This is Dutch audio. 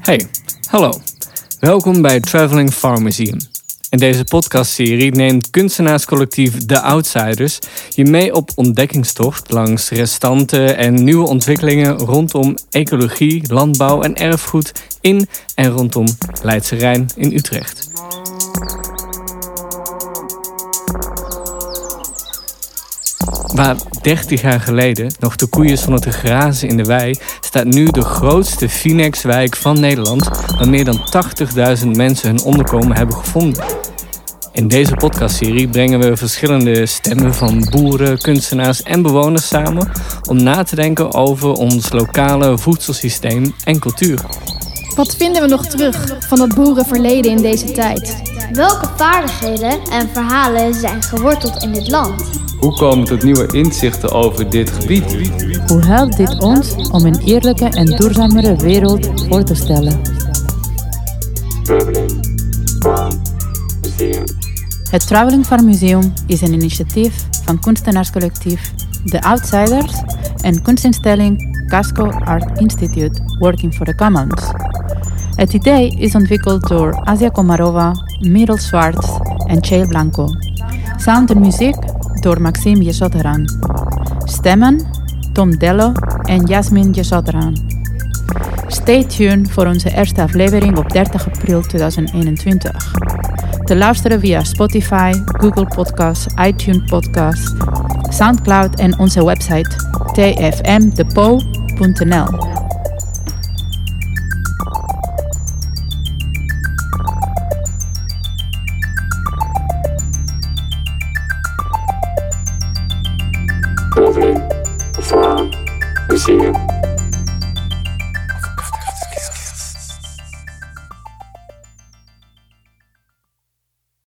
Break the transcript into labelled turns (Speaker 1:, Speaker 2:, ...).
Speaker 1: Hey, hallo. Welkom bij Traveling Farm Museum. In deze podcastserie neemt kunstenaarscollectief The Outsiders je mee op ontdekkingstocht langs restanten en nieuwe ontwikkelingen rondom ecologie, landbouw en erfgoed in en rondom Leidse Rijn in Utrecht. Waar 30 jaar geleden nog de koeien stonden te grazen in de wei, staat nu de grootste Finex-wijk van Nederland, waar meer dan 80.000 mensen hun onderkomen hebben gevonden. In deze podcastserie brengen we verschillende stemmen van boeren, kunstenaars en bewoners samen om na te denken over ons lokale voedselsysteem en cultuur.
Speaker 2: Wat vinden we nog terug van het boerenverleden in deze tijd?
Speaker 3: Welke vaardigheden en verhalen zijn geworteld in dit land?
Speaker 4: Hoe komen tot nieuwe inzichten over dit gebied?
Speaker 5: Hoe helpt dit ons om een eerlijke en duurzamere wereld voor te stellen? Het Traveling Farm Museum is een initiatief van kunstenaarscollectief The Outsiders en kunstinstelling Casco Art Institute Working for the Commons. Het idee is ontwikkeld door Asia Komarova, Mirel Zwarts en Chael Blanco. Sound en muziek door Maxime Jesotteran. Stemmen Tom Dello en Jasmin Jesotteran. Stay tuned voor onze eerste aflevering op 30 april 2021. Te luisteren via Spotify, Google Podcasts, iTunes Podcasts, Soundcloud en onze website tfmdepo.nl.
Speaker 6: Traveling Farm Museum.